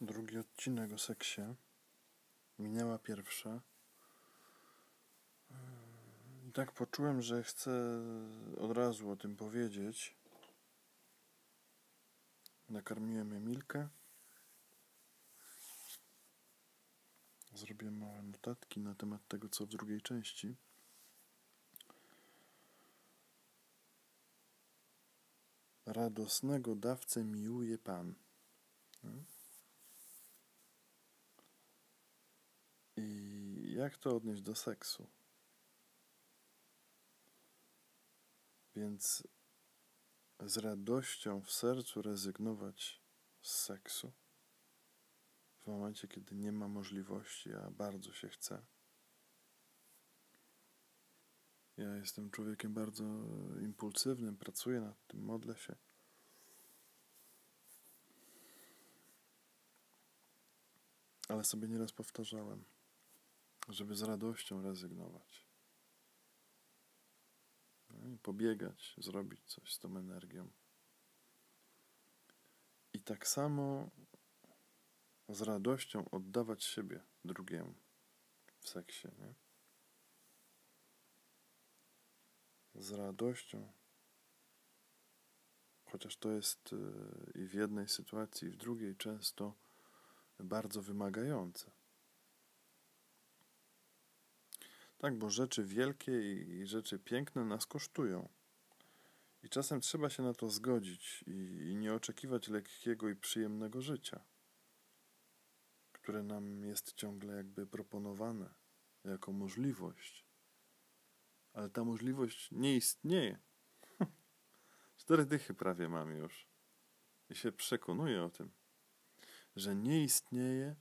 drugi odcinek o seksie. Minęła pierwsza. I tak poczułem, że chcę od razu o tym powiedzieć. Nakarmiłem Emilkę. Zrobiłem małe notatki na temat tego, co w drugiej części. Radosnego dawcę miłuje Pan. I jak to odnieść do seksu? Więc z radością w sercu rezygnować z seksu w momencie, kiedy nie ma możliwości, a bardzo się chce. Ja jestem człowiekiem bardzo impulsywnym, pracuję nad tym, modlę się. Ale sobie nieraz powtarzałem, żeby z radością rezygnować. No i pobiegać, zrobić coś z tą energią. I tak samo z radością oddawać siebie drugiemu w seksie, nie? Z radością, chociaż to jest y, i w jednej sytuacji, i w drugiej często bardzo wymagające. Tak, bo rzeczy wielkie i rzeczy piękne nas kosztują. I czasem trzeba się na to zgodzić i, i nie oczekiwać lekkiego i przyjemnego życia, które nam jest ciągle jakby proponowane jako możliwość. Ale ta możliwość nie istnieje. Cztery dychy prawie mam już. I się przekonuję o tym, że nie istnieje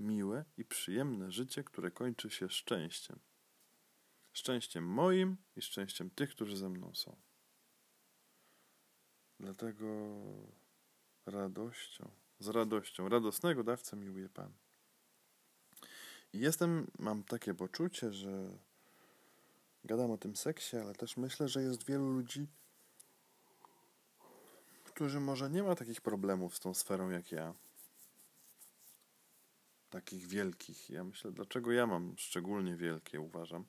miłe i przyjemne życie, które kończy się szczęściem. Szczęściem moim i szczęściem tych, którzy ze mną są. Dlatego radością, z radością, radosnego dawcę miłuje Pan. I jestem, mam takie poczucie, że gadam o tym seksie, ale też myślę, że jest wielu ludzi, którzy może nie ma takich problemów z tą sferą jak ja takich wielkich. Ja myślę, dlaczego ja mam szczególnie wielkie, uważam,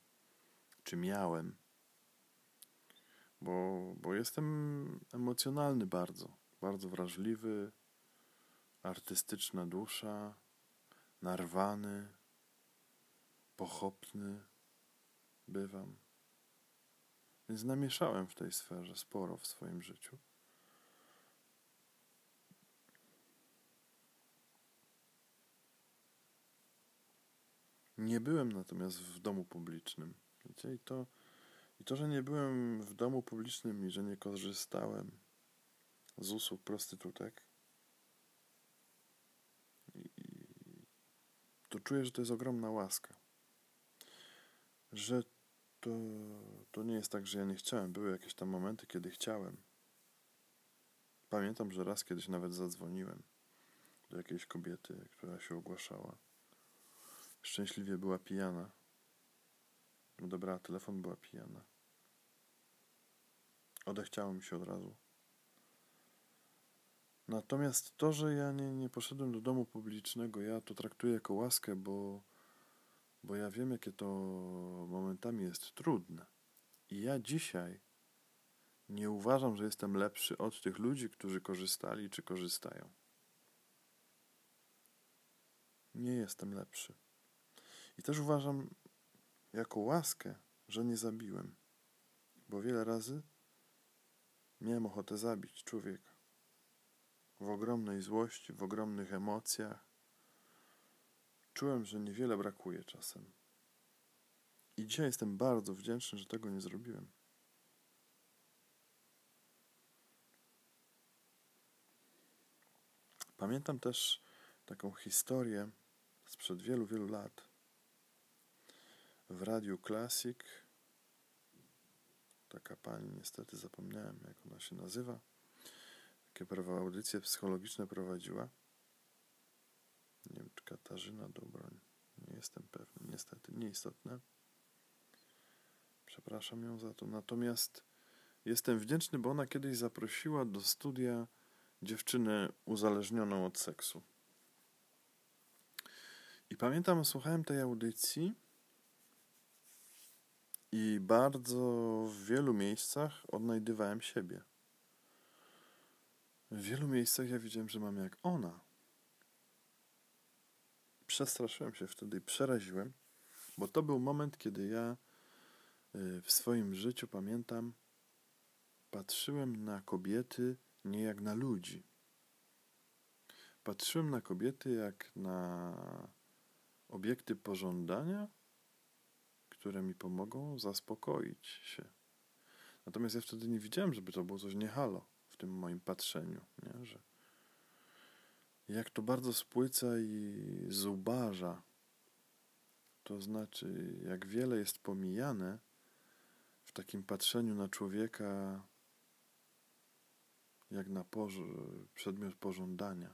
czy miałem. Bo, bo jestem emocjonalny bardzo, bardzo wrażliwy, artystyczna dusza, narwany, pochopny bywam. Więc namieszałem w tej sferze sporo w swoim życiu. Nie byłem natomiast w domu publicznym. Wiecie? I, to, I to, że nie byłem w domu publicznym i że nie korzystałem z usług prostytutek, to czuję, że to jest ogromna łaska. Że to, to nie jest tak, że ja nie chciałem. Były jakieś tam momenty, kiedy chciałem. Pamiętam, że raz kiedyś nawet zadzwoniłem do jakiejś kobiety, która się ogłaszała Szczęśliwie była pijana. Odebrała telefon, była pijana. Odechciało mi się od razu. Natomiast to, że ja nie, nie poszedłem do domu publicznego, ja to traktuję jako łaskę, bo, bo ja wiem, jakie to momentami jest trudne. I ja dzisiaj nie uważam, że jestem lepszy od tych ludzi, którzy korzystali czy korzystają. Nie jestem lepszy. I też uważam jako łaskę, że nie zabiłem, bo wiele razy miałem ochotę zabić człowieka. W ogromnej złości, w ogromnych emocjach. Czułem, że niewiele brakuje czasem. I dzisiaj jestem bardzo wdzięczny, że tego nie zrobiłem. Pamiętam też taką historię sprzed wielu, wielu lat w Radiu Classic. Taka pani, niestety zapomniałem, jak ona się nazywa. Takie audycje psychologiczne prowadziła. Nie wiem, czy Katarzyna Dobroń. Nie jestem pewny, niestety, nieistotne. Przepraszam ją za to. Natomiast jestem wdzięczny, bo ona kiedyś zaprosiła do studia dziewczynę uzależnioną od seksu. I pamiętam, słuchałem tej audycji i bardzo w wielu miejscach odnajdywałem siebie. W wielu miejscach ja widziałem, że mam jak ona. Przestraszyłem się wtedy i przeraziłem, bo to był moment, kiedy ja y, w swoim życiu pamiętam, patrzyłem na kobiety nie jak na ludzi. Patrzyłem na kobiety jak na obiekty pożądania, które mi pomogą zaspokoić się. Natomiast ja wtedy nie widziałem, żeby to było coś niehalo w tym moim patrzeniu, nie? że jak to bardzo spłyca i zubaża, to znaczy jak wiele jest pomijane w takim patrzeniu na człowieka jak na przedmiot pożądania.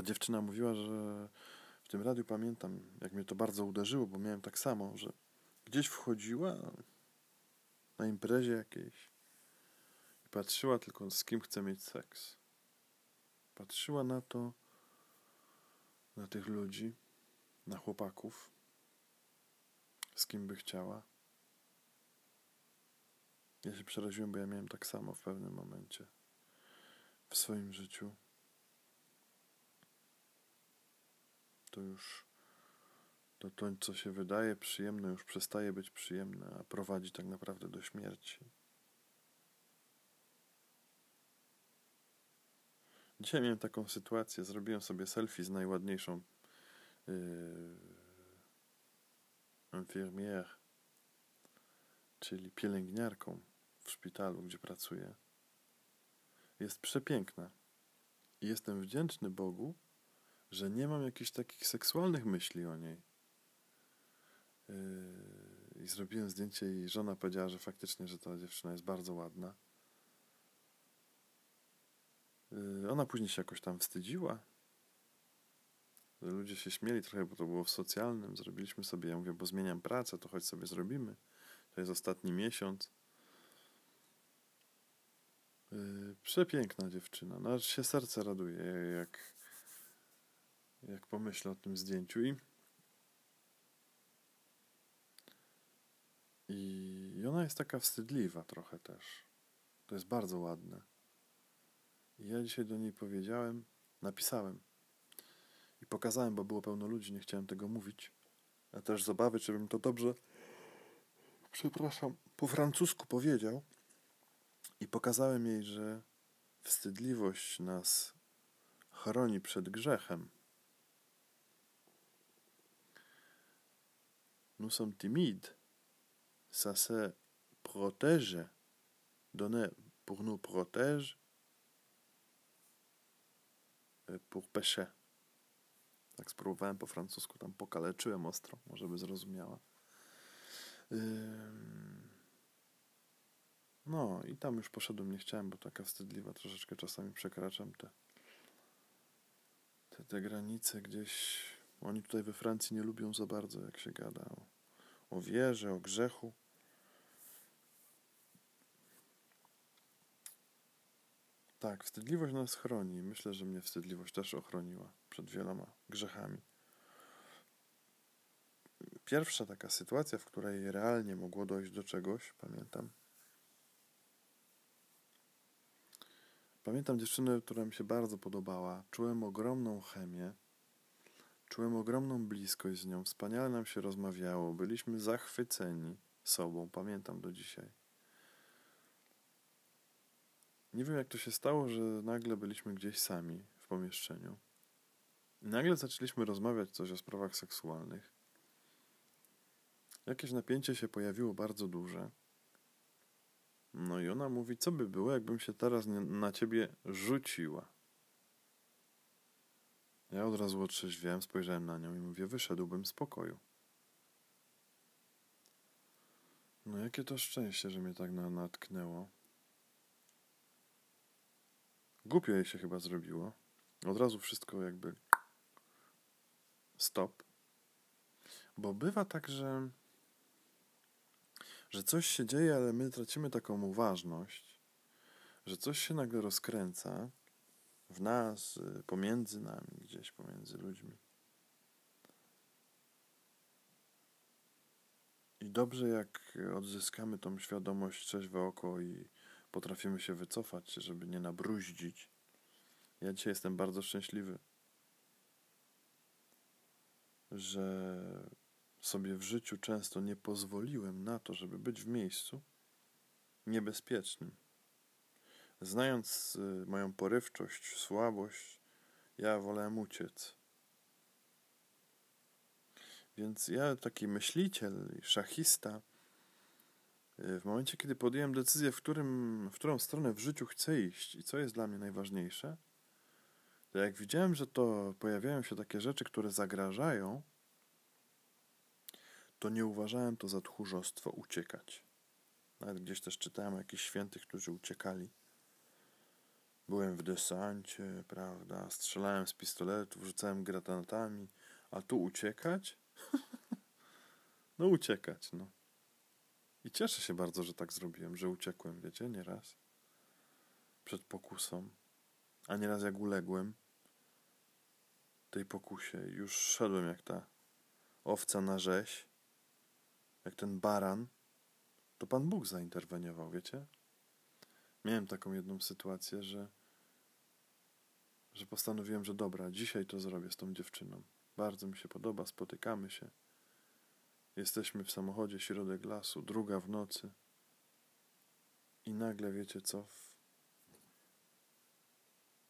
Ta dziewczyna mówiła, że w tym radiu pamiętam, jak mnie to bardzo uderzyło, bo miałem tak samo, że gdzieś wchodziła na imprezie jakiejś i patrzyła tylko z kim chce mieć seks. Patrzyła na to, na tych ludzi, na chłopaków, z kim by chciała. Ja się przeraziłem, bo ja miałem tak samo w pewnym momencie w swoim życiu. To już to, to, co się wydaje przyjemne, już przestaje być przyjemne, a prowadzi tak naprawdę do śmierci. Dzisiaj miałem taką sytuację, zrobiłem sobie selfie z najładniejszą yy, infirmière, czyli pielęgniarką w szpitalu, gdzie pracuję, jest przepiękna. Jestem wdzięczny Bogu, że nie mam jakichś takich seksualnych myśli o niej. Yy, I zrobiłem zdjęcie i żona powiedziała, że faktycznie, że ta dziewczyna jest bardzo ładna. Yy, ona później się jakoś tam wstydziła, Ludzie się śmieli trochę, bo to było w socjalnym. Zrobiliśmy sobie, ja mówię, bo zmieniam pracę, to choć sobie zrobimy. To jest ostatni miesiąc. Yy, przepiękna dziewczyna. No, aż się serce raduje, jak, jak pomyślę o tym zdjęciu. I, I ona jest taka wstydliwa trochę też. To jest bardzo ładne. I ja dzisiaj do niej powiedziałem, napisałem i pokazałem, bo było pełno ludzi, nie chciałem tego mówić. A też z obawy, to dobrze, przepraszam, po francusku powiedział. I pokazałem jej, że wstydliwość nas chroni przed grzechem. Nous sommes timides. Ça se protège. Donner pour nous protège pour pécher. Tak spróbowałem po francusku, tam pokaleczyłem ostro, może by zrozumiała. No i tam już poszedłem, nie chciałem, bo taka wstydliwa troszeczkę czasami przekraczam te, te, te granice gdzieś. Oni tutaj we Francji nie lubią za bardzo, jak się gada o, o wierze, o grzechu. Tak, wstydliwość nas chroni. Myślę, że mnie wstydliwość też ochroniła przed wieloma grzechami. Pierwsza taka sytuacja, w której realnie mogło dojść do czegoś, pamiętam. Pamiętam dziewczynę, która mi się bardzo podobała. Czułem ogromną chemię. Czułem ogromną bliskość z nią. Wspaniale nam się rozmawiało. Byliśmy zachwyceni sobą. Pamiętam do dzisiaj. Nie wiem, jak to się stało, że nagle byliśmy gdzieś sami w pomieszczeniu. I nagle zaczęliśmy rozmawiać coś o sprawach seksualnych. Jakieś napięcie się pojawiło bardzo duże. No i ona mówi, co by było, jakbym się teraz na ciebie rzuciła. Ja od razu otrzeźwiałem, spojrzałem na nią i mówię, wyszedłbym z pokoju. No jakie to szczęście, że mnie tak na natknęło. Głupio jej się chyba zrobiło. Od razu wszystko jakby stop. Bo bywa tak, że, że coś się dzieje, ale my tracimy taką uważność, że coś się nagle rozkręca w nas, y, pomiędzy nami, gdzieś pomiędzy ludźmi. I dobrze, jak odzyskamy tą świadomość trzeźwe oko i potrafimy się wycofać, żeby nie nabruździć. Ja dzisiaj jestem bardzo szczęśliwy, że sobie w życiu często nie pozwoliłem na to, żeby być w miejscu niebezpiecznym. Znając y, moją porywczość, słabość, ja wolałem uciec. Więc ja, taki myśliciel szachista, y, w momencie, kiedy podjąłem decyzję, w, którym, w którą stronę w życiu chcę iść i co jest dla mnie najważniejsze, to jak widziałem, że to pojawiają się takie rzeczy, które zagrażają, to nie uważałem to za tchórzostwo uciekać. Nawet gdzieś też czytałem o jakichś świętych, którzy uciekali. Byłem w desancie, prawda, strzelałem z pistoletów, rzucałem granatami, a tu uciekać? no uciekać, no. I cieszę się bardzo, że tak zrobiłem, że uciekłem, wiecie, nieraz. Przed pokusą. A nieraz jak uległem tej pokusie, już szedłem jak ta owca na rzeź, jak ten baran, to Pan Bóg zainterweniował, wiecie? Miałem taką jedną sytuację, że, że postanowiłem, że dobra, dzisiaj to zrobię z tą dziewczyną. Bardzo mi się podoba, spotykamy się. Jesteśmy w samochodzie, środek lasu, druga w nocy. I nagle wiecie co?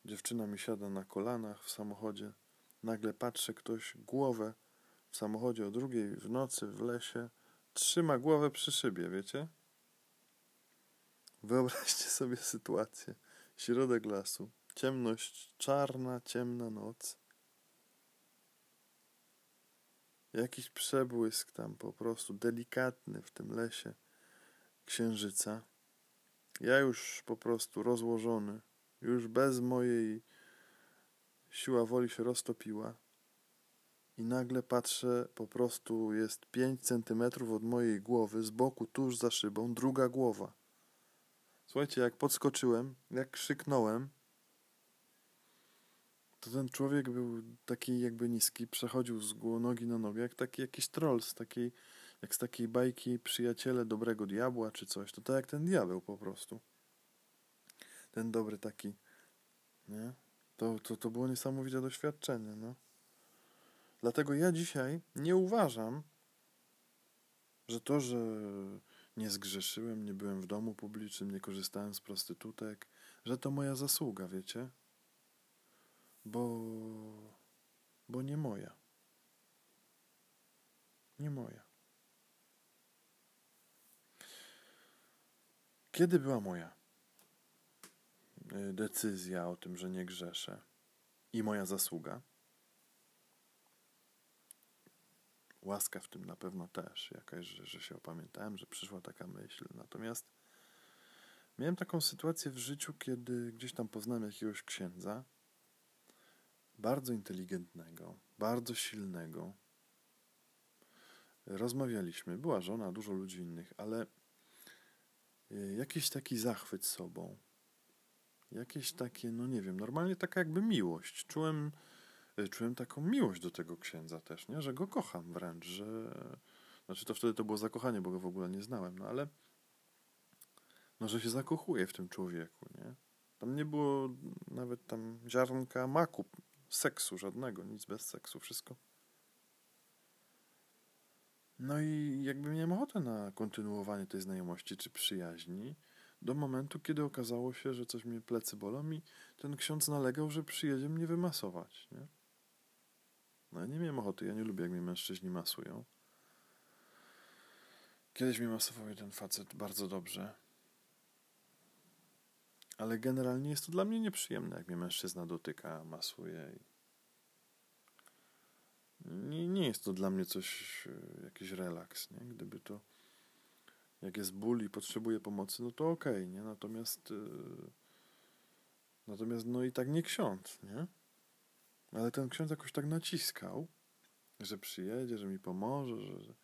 Dziewczyna mi siada na kolanach w samochodzie. Nagle patrzę, ktoś głowę w samochodzie o drugiej w nocy w lesie trzyma głowę przy szybie, wiecie? Wyobraźcie sobie sytuację. Środek lasu, ciemność, czarna, ciemna noc. Jakiś przebłysk tam po prostu, delikatny w tym lesie księżyca. Ja już po prostu rozłożony, już bez mojej siła woli się roztopiła. I nagle patrzę, po prostu jest 5 centymetrów od mojej głowy, z boku, tuż za szybą, druga głowa. Słuchajcie, jak podskoczyłem, jak krzyknąłem, to ten człowiek był taki jakby niski, przechodził z nogi na nogę, jak taki jakiś troll z takiej, jak z takiej bajki Przyjaciele Dobrego Diabła czy coś. To tak jak ten diabeł po prostu. Ten dobry taki, nie? To, to, to było niesamowite doświadczenie, no. Dlatego ja dzisiaj nie uważam, że to, że nie zgrzeszyłem, nie byłem w domu publicznym, nie korzystałem z prostytutek, że to moja zasługa, wiecie? Bo, bo nie moja. Nie moja. Kiedy była moja y, decyzja o tym, że nie grzeszę i moja zasługa? łaska w tym na pewno też jakaś, że, że się opamiętałem, że przyszła taka myśl. Natomiast miałem taką sytuację w życiu, kiedy gdzieś tam poznałem jakiegoś księdza, bardzo inteligentnego, bardzo silnego. Rozmawialiśmy, była żona, dużo ludzi innych, ale e, jakiś taki zachwyt sobą, jakieś takie, no nie wiem, normalnie taka jakby miłość. Czułem Y, czułem taką miłość do tego księdza też, nie? że go kocham wręcz, że znaczy to wtedy to było zakochanie, bo go w ogóle nie znałem, no ale no, że się zakochuję w tym człowieku, nie? Tam nie było nawet tam ziarnka maku, seksu żadnego, nic bez seksu, wszystko. No i jakby miałem ochotę na kontynuowanie tej znajomości czy przyjaźni do momentu, kiedy okazało się, że coś mnie plecy bolą i ten ksiądz nalegał, że przyjedzie mnie wymasować, nie? No ja nie miałem ochoty, ja nie lubię, jak mnie mężczyźni masują. Kiedyś mnie masował jeden facet bardzo dobrze. Ale generalnie jest to dla mnie nieprzyjemne, jak mnie mężczyzna dotyka, masuje. Nie, nie jest to dla mnie coś, e, jakiś relaks, nie? Gdyby to, jak jest ból i potrzebuje pomocy, no to okej, okay, nie? Natomiast, yy, natomiast no i tak nie ksiądz, nie? Ale ten ksiądz jakoś tak naciskał, że przyjedzie, że mi pomoże, że, że...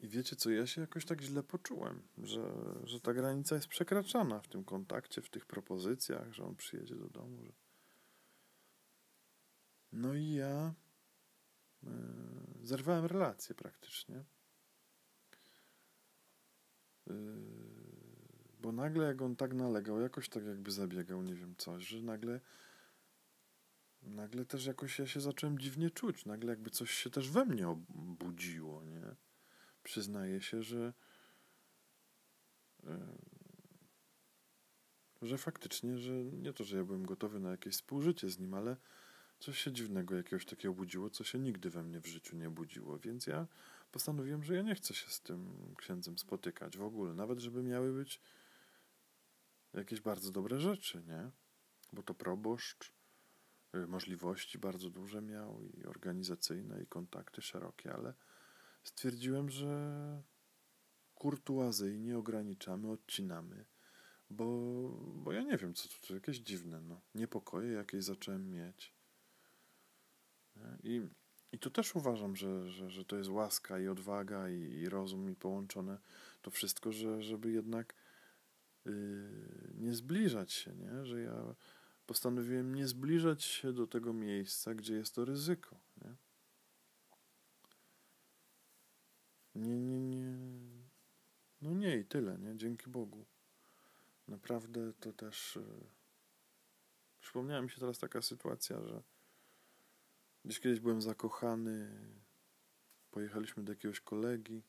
I wiecie co, ja się jakoś tak źle poczułem, że, że ta granica jest przekraczana w tym kontakcie, w tych propozycjach, że on przyjedzie do domu. Że... No i ja yy, zerwałem relację praktycznie. Yy, bo nagle jak on tak nalegał, jakoś tak jakby zabiegał, nie wiem coś, że nagle nagle też jakoś ja się zacząłem dziwnie czuć. Nagle jakby coś się też we mnie obudziło, nie? Przyznaję się, że że faktycznie, że nie to, że ja byłem gotowy na jakieś współżycie z nim, ale coś się dziwnego jakiegoś takiego budziło, co się nigdy we mnie w życiu nie budziło, więc ja postanowiłem, że ja nie chcę się z tym księdzem spotykać w ogóle, nawet żeby miały być jakieś bardzo dobre rzeczy, nie? Bo to proboszcz, y, możliwości bardzo duże miał i organizacyjne i kontakty szerokie, ale stwierdziłem, że kurtuazyjnie ograniczamy, odcinamy, bo, bo ja nie wiem, co to, to jakieś dziwne, no. Niepokoje jakieś zacząłem mieć. I, i to też uważam, że, że, że to jest łaska i odwaga i, i rozum i połączone to wszystko, że, żeby jednak yy, nie zbliżać się, nie? Że ja postanowiłem nie zbliżać się do tego miejsca, gdzie jest to ryzyko, nie? Nie, nie, nie. No nie i tyle, nie? Dzięki Bogu. Naprawdę to też. Yy... Przypomniała mi się teraz taka sytuacja, że gdzieś kiedyś byłem zakochany. Pojechaliśmy do jakiegoś kolegi.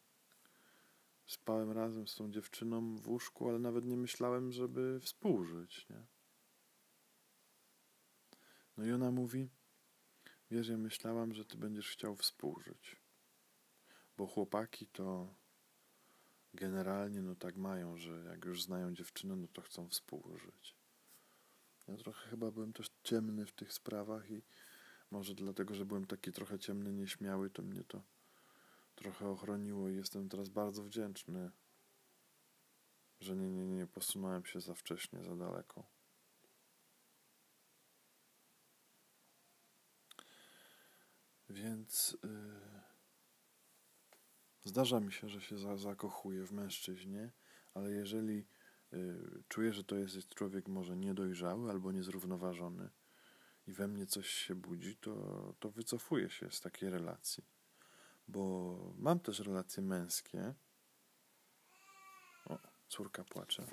Spałem razem z tą dziewczyną w łóżku, ale nawet nie myślałem, żeby współżyć, nie? No i ona mówi: Wiesz, ja myślałam, że ty będziesz chciał współżyć bo chłopaki to generalnie no tak mają, że jak już znają dziewczynę, no to chcą współżyć. Ja trochę chyba byłem też ciemny w tych sprawach i może dlatego, że byłem taki trochę ciemny, nieśmiały, to mnie to trochę ochroniło i jestem teraz bardzo wdzięczny, że nie, nie, nie posunąłem się za wcześnie, za daleko. Więc... Yy... Zdarza mi się, że się za, zakochuję w mężczyźnie, ale jeżeli y, czuję, że to jest człowiek może niedojrzały albo niezrównoważony i we mnie coś się budzi, to, to wycofuję się z takiej relacji. Bo mam też relacje męskie. O, córka płacze.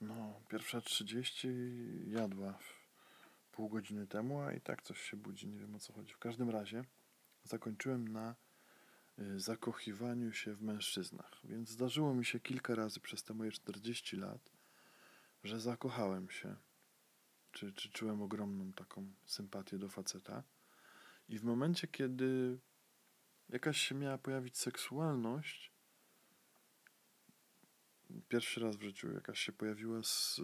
No, pierwsza trzydzieści jadła pół godziny temu, a i tak coś się budzi, nie wiem o co chodzi. W każdym razie zakończyłem na y, zakochiwaniu się w mężczyznach, więc zdarzyło mi się kilka razy przez te moje 40 lat, że zakochałem się, czy, czy czułem ogromną taką sympatię do faceta. I w momencie, kiedy jakaś się miała pojawić seksualność, pierwszy raz w życiu jakaś się pojawiła z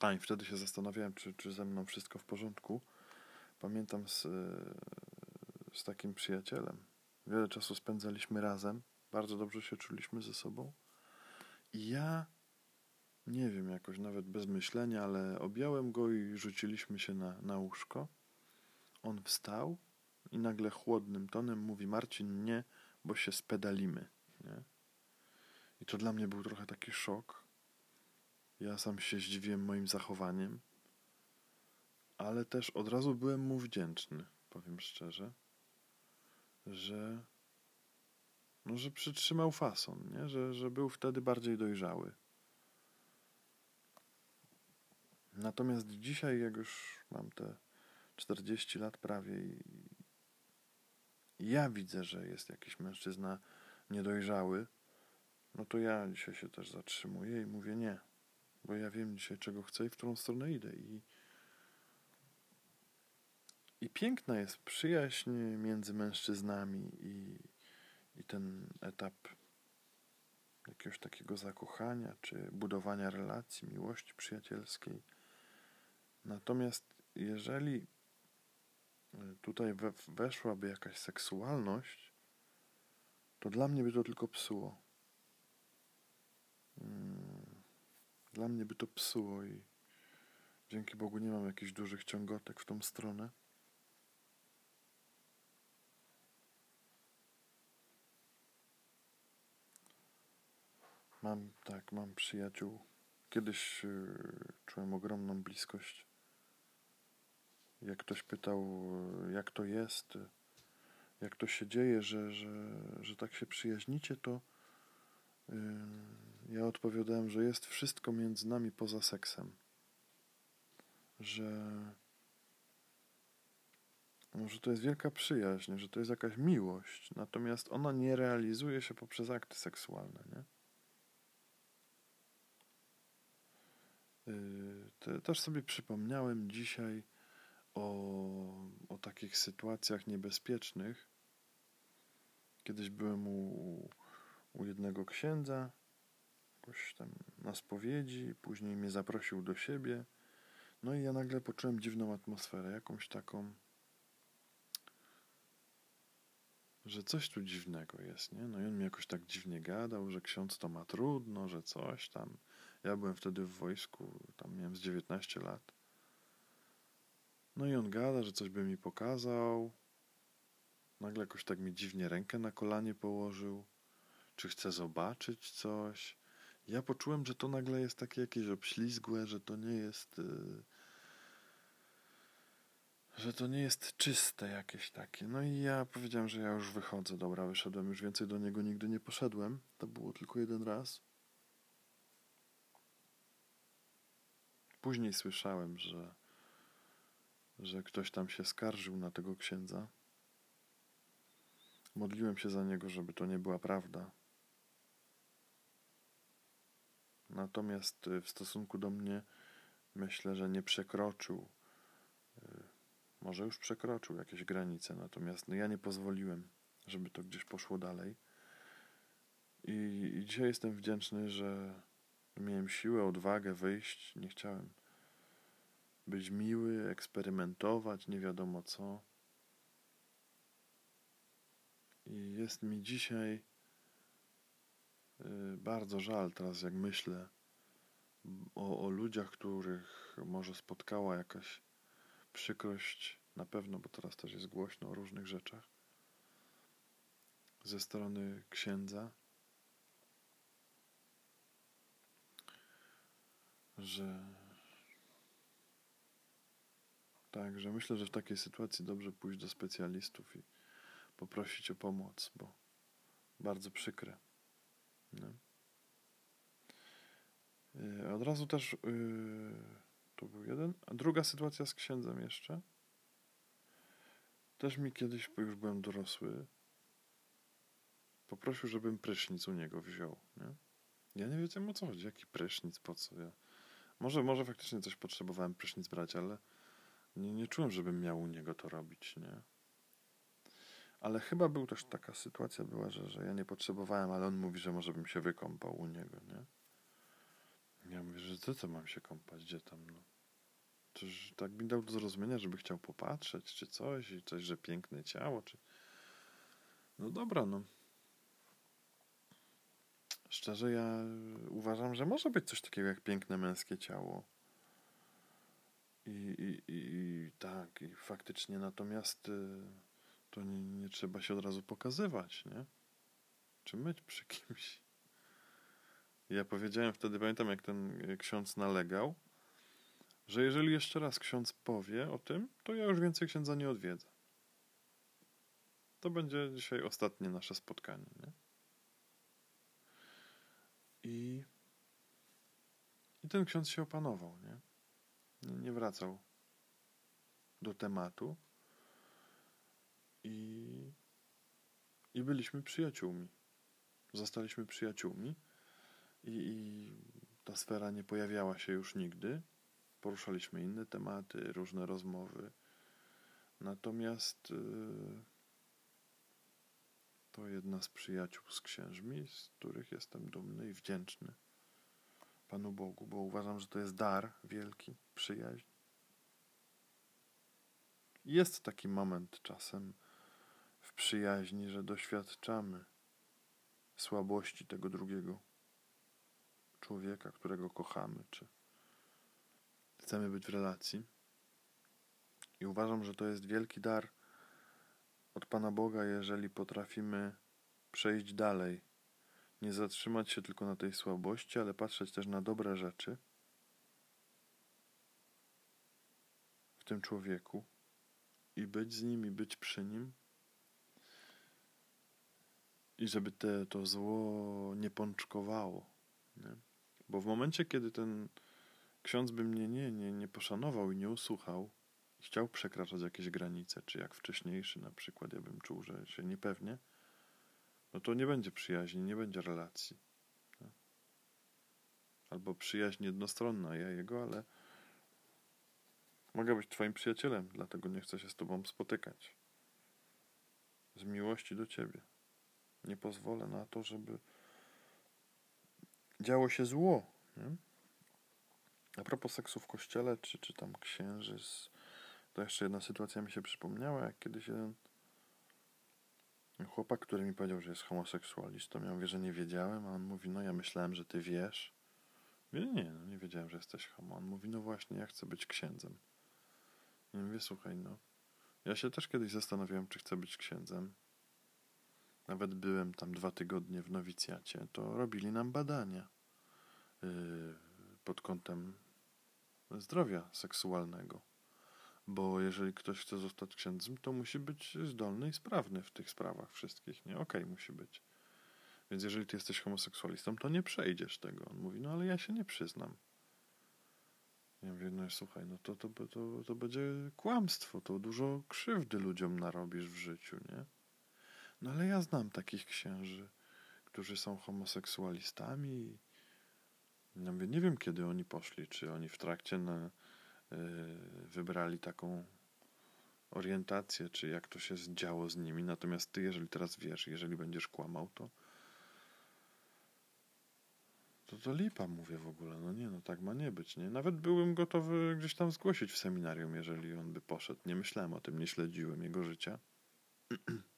a i wtedy się zastanawiałem, czy, czy ze mną wszystko w porządku. Pamiętam z, z takim przyjacielem. Wiele czasu spędzaliśmy razem, bardzo dobrze się czuliśmy ze sobą. I ja nie wiem, jakoś nawet bez myślenia, ale objąłem go i rzuciliśmy się na, na łóżko. On wstał i nagle chłodnym tonem mówi: Marcin, nie, bo się spedalimy. Nie? I to dla mnie był trochę taki szok ja sam się zdziwiłem moim zachowaniem, ale też od razu byłem mu wdzięczny, powiem szczerze, że, no, że przytrzymał fason, nie? Że, że był wtedy bardziej dojrzały. Natomiast dzisiaj, jak już mam te 40 lat prawie i ja widzę, że jest jakiś mężczyzna niedojrzały, no to ja dzisiaj się też zatrzymuję i mówię nie bo ja wiem dzisiaj, czego chcę i w którą stronę idę. I, i piękna jest przyjaźń między mężczyznami i, i ten etap jakiegoś takiego zakochania, czy budowania relacji, miłości przyjacielskiej. Natomiast jeżeli tutaj we, weszłaby jakaś seksualność, to dla mnie by to tylko psuło. Hmm dla mnie by to psuło i dzięki Bogu nie mam jakichś dużych ciągotek w tą stronę. Mam, tak, mam przyjaciół. Kiedyś yy, czułem ogromną bliskość. Jak ktoś pytał, y, jak to jest, y, jak to się dzieje, że, że, że tak się przyjaźnicie, to yy, ja odpowiadałem, że jest wszystko między nami poza seksem. Że, no, że to jest wielka przyjaźń, że to jest jakaś miłość, natomiast ona nie realizuje się poprzez akty seksualne, nie? Yy, też sobie przypomniałem dzisiaj o, o takich sytuacjach niebezpiecznych. Kiedyś byłem u, u jednego księdza, jakoś tam na spowiedzi, później mnie zaprosił do siebie. No i ja nagle poczułem dziwną atmosferę, jakąś taką, że coś tu dziwnego jest, nie? No i on mi jakoś tak dziwnie gadał, że ksiądz to ma trudno, że coś tam. Ja byłem wtedy w wojsku, tam miałem z 19 lat. No i on gada, że coś by mi pokazał. Nagle jakoś tak mi dziwnie rękę na kolanie położył. Czy chce zobaczyć coś? Ja poczułem, że to nagle jest takie jakieś obślizgłe, że to nie jest. Yy, że to nie jest czyste jakieś takie. No i ja powiedziałem, że ja już wychodzę. Dobra, wyszedłem, już więcej do niego nigdy nie poszedłem. To było tylko jeden raz. Później słyszałem, że, że ktoś tam się skarżył na tego księdza. Modliłem się za niego, żeby to nie była prawda. Natomiast y, w stosunku do mnie myślę, że nie przekroczył, y, może już przekroczył jakieś granice, natomiast no ja nie pozwoliłem, żeby to gdzieś poszło dalej. I, i dzisiaj jestem wdzięczny, że miałem siłę, odwagę wyjść. Nie chciałem być miły, eksperymentować, nie wiadomo co. I jest mi dzisiaj bardzo żal teraz, jak myślę o, o ludziach, których może spotkała jakaś przykrość, na pewno, bo teraz też jest głośno o różnych rzeczach, ze strony księdza, że tak, że myślę, że w takiej sytuacji dobrze pójść do specjalistów i poprosić o pomoc, bo bardzo przykre. Nie? Y, od razu też yy, to był jeden. A druga sytuacja z księdzem jeszcze. Też mi kiedyś, bo już byłem dorosły, poprosił, żebym prysznic u niego wziął. Nie? Ja nie wiedziałem o co chodzi, jaki prysznic, po co ja. Może, może faktycznie coś potrzebowałem prysznic brać, ale nie, nie czułem, żebym miał u niego to robić, nie? Ale chyba był też taka sytuacja była, że, że ja nie potrzebowałem, ale on mówi, że może bym się wykąpał u niego, nie? Ja mówię, że co to mam się kąpać, gdzie tam, no. Czyż tak mi dał do zrozumienia, żeby chciał popatrzeć, czy coś, i coś, że piękne ciało, czy... No dobra, no. Szczerze, ja uważam, że może być coś takiego jak piękne męskie ciało. I, i, i, tak, i faktycznie natomiast y, to nie, nie trzeba się od razu pokazywać, nie? Czy myć przy kimś. Ja powiedziałem wtedy, pamiętam jak ten ksiądz nalegał, że jeżeli jeszcze raz ksiądz powie o tym, to ja już więcej księdza nie odwiedzę. To będzie dzisiaj ostatnie nasze spotkanie, nie? I, i ten ksiądz się opanował, nie? Nie wracał do tematu. I, i byliśmy przyjaciółmi. Zostaliśmy przyjaciółmi. I, I ta sfera nie pojawiała się już nigdy. Poruszaliśmy inne tematy, różne rozmowy. Natomiast yy, to jedna z przyjaciół z księżmi, z których jestem dumny i wdzięczny Panu Bogu, bo uważam, że to jest dar wielki, przyjaźń. Jest taki moment czasem przyjaźni, że doświadczamy słabości tego drugiego człowieka, którego kochamy, czy chcemy być w relacji. I uważam, że to jest wielki dar od Pana Boga, jeżeli potrafimy przejść dalej Nie zatrzymać się tylko na tej słabości, ale patrzeć też na dobre rzeczy w tym człowieku i być z nim, i być przy nim. I żeby te, to zło nie pączkowało. Nie? Bo w momencie, kiedy ten ksiądz by mnie nie, nie, nie poszanował i nie usłuchał, i chciał przekraczać jakieś granice, czy jak wcześniejszy na przykład, ja bym czuł, że się niepewnie, no to nie będzie przyjaźni, nie będzie relacji. Tak? Albo przyjaźń jednostronna, ja jego, ale mogę być twoim przyjacielem, dlatego nie chcę się z tobą spotykać. Z miłości do ciebie. Nie pozwolę na to, żeby działo się zło. Nie? A propos seksu w kościele, czy, czy tam księży, to jeszcze jedna sytuacja mi się przypomniała, jak kiedyś jeden chłopak, który mi powiedział, że jest homoseksualistą, ja mówię, że nie wiedziałem, a on mówi, no ja myślałem, że ty wiesz. Mówię, nie, no nie wiedziałem, że jesteś homo. On mówi, no właśnie, ja chcę być księdzem. I mówię, słuchaj, no, ja się też kiedyś zastanawiałem, czy chcę być księdzem. Nawet byłem tam dwa tygodnie w nowicjacie, to robili nam badania yy, pod kątem zdrowia seksualnego. Bo jeżeli ktoś chce zostać księdzem, to musi być zdolny i sprawny w tych sprawach wszystkich, nie? Okej, okay, musi być. Więc jeżeli ty jesteś homoseksualistą, to nie przejdziesz tego. On mówi, no ale ja się nie przyznam. Ja mówię, no słuchaj, no to, to, to, to będzie kłamstwo, to dużo krzywdy ludziom narobisz w życiu, nie? No ale ja znam takich księży, którzy są homoseksualistami. Ja mówię, nie wiem kiedy oni poszli, czy oni w trakcie na, yy, wybrali taką orientację, czy jak to się działo z nimi. Natomiast ty, jeżeli teraz wiesz, jeżeli będziesz kłamał, to to to lipa, mówię w ogóle. No nie, no tak ma nie być, nie? Nawet byłem gotowy gdzieś tam zgłosić w seminarium, jeżeli on by poszedł. Nie myślałem o tym, nie śledziłem jego życia.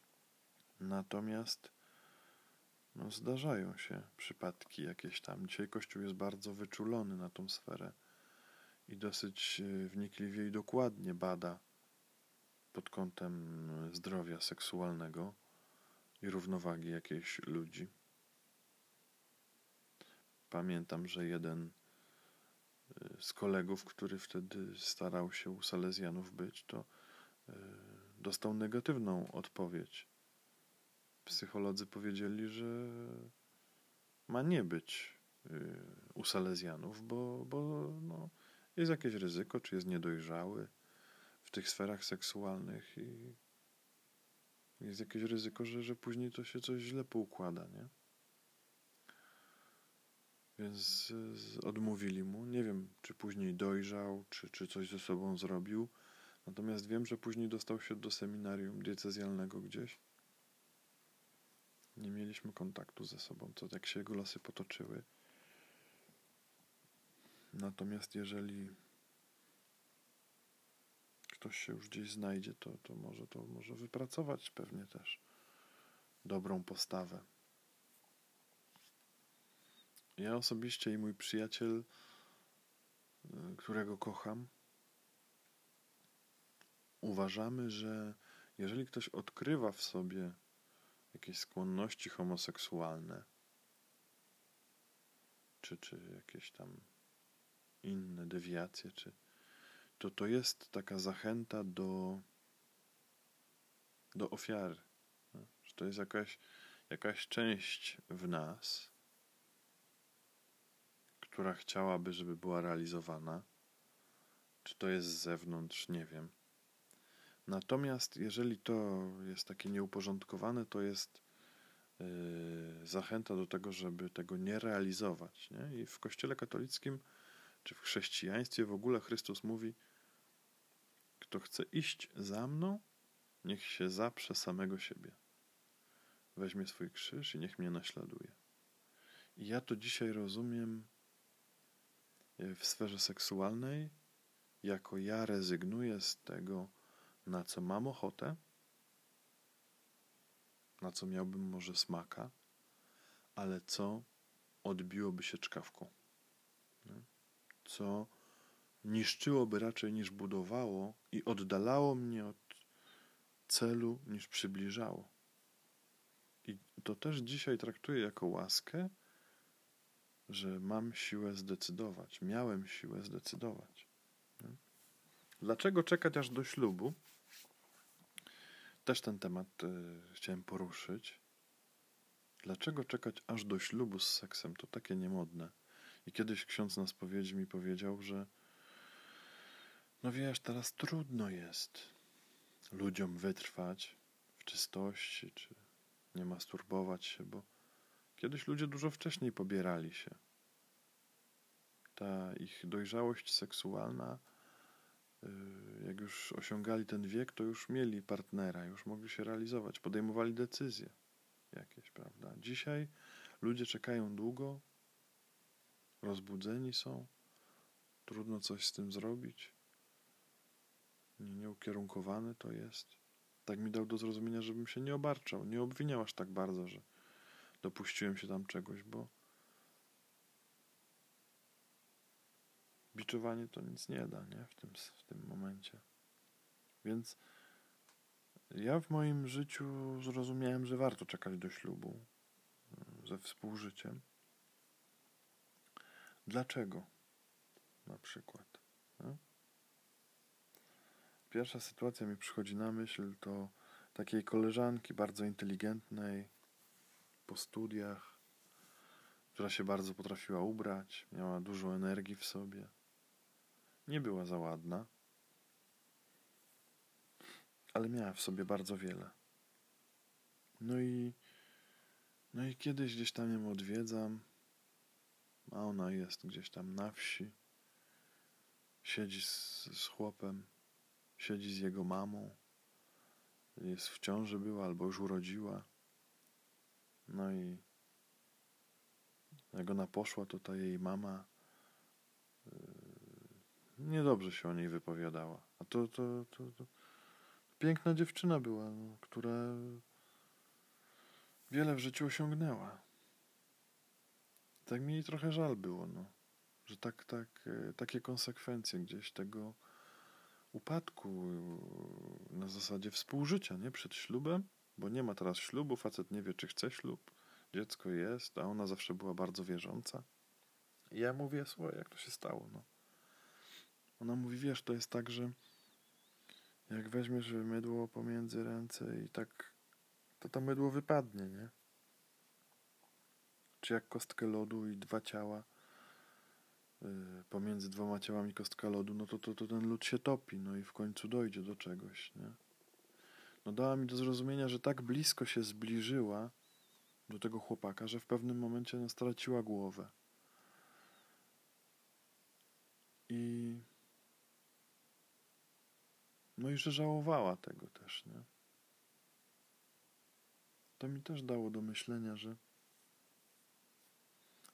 Natomiast no, zdarzają się przypadki jakieś tam. Dzisiaj Kościół jest bardzo wyczulony na tą sferę i dosyć e, wnikliwie i dokładnie bada pod kątem zdrowia seksualnego i równowagi jakiejś ludzi. Pamiętam, że jeden e, z kolegów, który wtedy starał się u Salezjanów być, to e, dostał negatywną odpowiedź psycholodzy powiedzieli, że ma nie być y, u Salezjanów, bo, bo no, jest jakieś ryzyko, czy jest niedojrzały w tych sferach seksualnych i jest jakieś ryzyko, że, że później to się coś źle poukłada, nie? Więc odmówili mu. Nie wiem, czy później dojrzał, czy, czy coś ze sobą zrobił. Natomiast wiem, że później dostał się do seminarium diecezjalnego gdzieś nie mieliśmy kontaktu ze sobą, co jak się jego losy potoczyły. Natomiast jeżeli ktoś się już gdzieś znajdzie, to, to może to może wypracować pewnie też dobrą postawę. Ja osobiście i mój przyjaciel, y, którego kocham, uważamy, że jeżeli ktoś odkrywa w sobie jakieś skłonności homoseksualne, czy, czy jakieś tam inne dewiacje, czy to to jest taka zachęta do, do ofiary. No? Że to jest jakaś, jakaś część w nas, która chciałaby, żeby była realizowana. Czy to jest z zewnątrz, nie wiem. Natomiast jeżeli to jest takie nieuporządkowane, to jest yy, zachęta do tego, żeby tego nie realizować. Nie? I w Kościele katolickim, czy w chrześcijaństwie w ogóle Chrystus mówi, kto chce iść za mną, niech się zaprze samego siebie. Weźmie swój krzyż i niech mnie naśladuje. I ja to dzisiaj rozumiem yy, w sferze seksualnej, jako ja rezygnuję z tego, na co mam ochotę, na co miałbym może smaka, ale co odbiłoby się czkawką. Co niszczyłoby raczej niż budowało i oddalało mnie od celu niż przybliżało. I to też dzisiaj traktuję jako łaskę, że mam siłę zdecydować, miałem siłę zdecydować. Dlaczego czekać aż do ślubu? Też ten temat y, chciałem poruszyć. Dlaczego czekać aż do ślubu z seksem? To takie niemodne. I kiedyś ksiądz na spowiedzi mi powiedział, że no wiesz, teraz trudno jest ludziom wytrwać w czystości, czy nie masturbować się, bo kiedyś ludzie dużo wcześniej pobierali się. Ta ich dojrzałość seksualna, jak już osiągali ten wiek, to już mieli partnera, już mogli się realizować, podejmowali decyzje jakieś, prawda? Dzisiaj ludzie czekają długo, rozbudzeni są, trudno coś z tym zrobić, nieukierunkowane to jest. Tak mi dał do zrozumienia, żebym się nie obarczał, nie obwiniał aż tak bardzo, że dopuściłem się tam czegoś, bo biczowanie to nic nie da, nie? W tym, w tym momencie. Więc ja w moim życiu zrozumiałem, że warto czekać do ślubu mm, ze współżyciem. Dlaczego? Na przykład. No? Pierwsza sytuacja mi przychodzi na myśl to takiej koleżanki bardzo inteligentnej po studiach, która się bardzo potrafiła ubrać, miała dużo energii w sobie. Nie była za ładna, ale miała w sobie bardzo wiele. No i, no i kiedyś gdzieś tam ją odwiedzam, a ona jest gdzieś tam na wsi, siedzi z, z chłopem, siedzi z jego mamą, jest w ciąży była albo już urodziła. No i jak ona poszła, to ta jej mama niedobrze się o niej wypowiadała. A to, to, to, to piękna dziewczyna była, no, która wiele w życiu osiągnęła. Tak mi trochę żal było, no, że tak, tak, e, takie konsekwencje gdzieś tego upadku e, na zasadzie współżycia, nie? Przed ślubem, bo nie ma teraz ślubu, facet nie wie, czy chce ślub, dziecko jest, a ona zawsze była bardzo wierząca. I ja mówię, słuchaj, jak to się stało, no. Ona mówi, wiesz, to jest tak, że jak weźmiesz mydło pomiędzy ręce i tak, to to mydło wypadnie, nie? Czy jak kostkę lodu i dwa ciała yy, pomiędzy dwoma ciałami kostka lodu, no to, to, to ten lód się topi, no i w końcu dojdzie do czegoś, nie? No dała mi do zrozumienia, że tak blisko się zbliżyła do tego chłopaka, że w pewnym momencie no, straciła głowę. I no i że żałowała tego też, nie? To mi też dało do myślenia, że,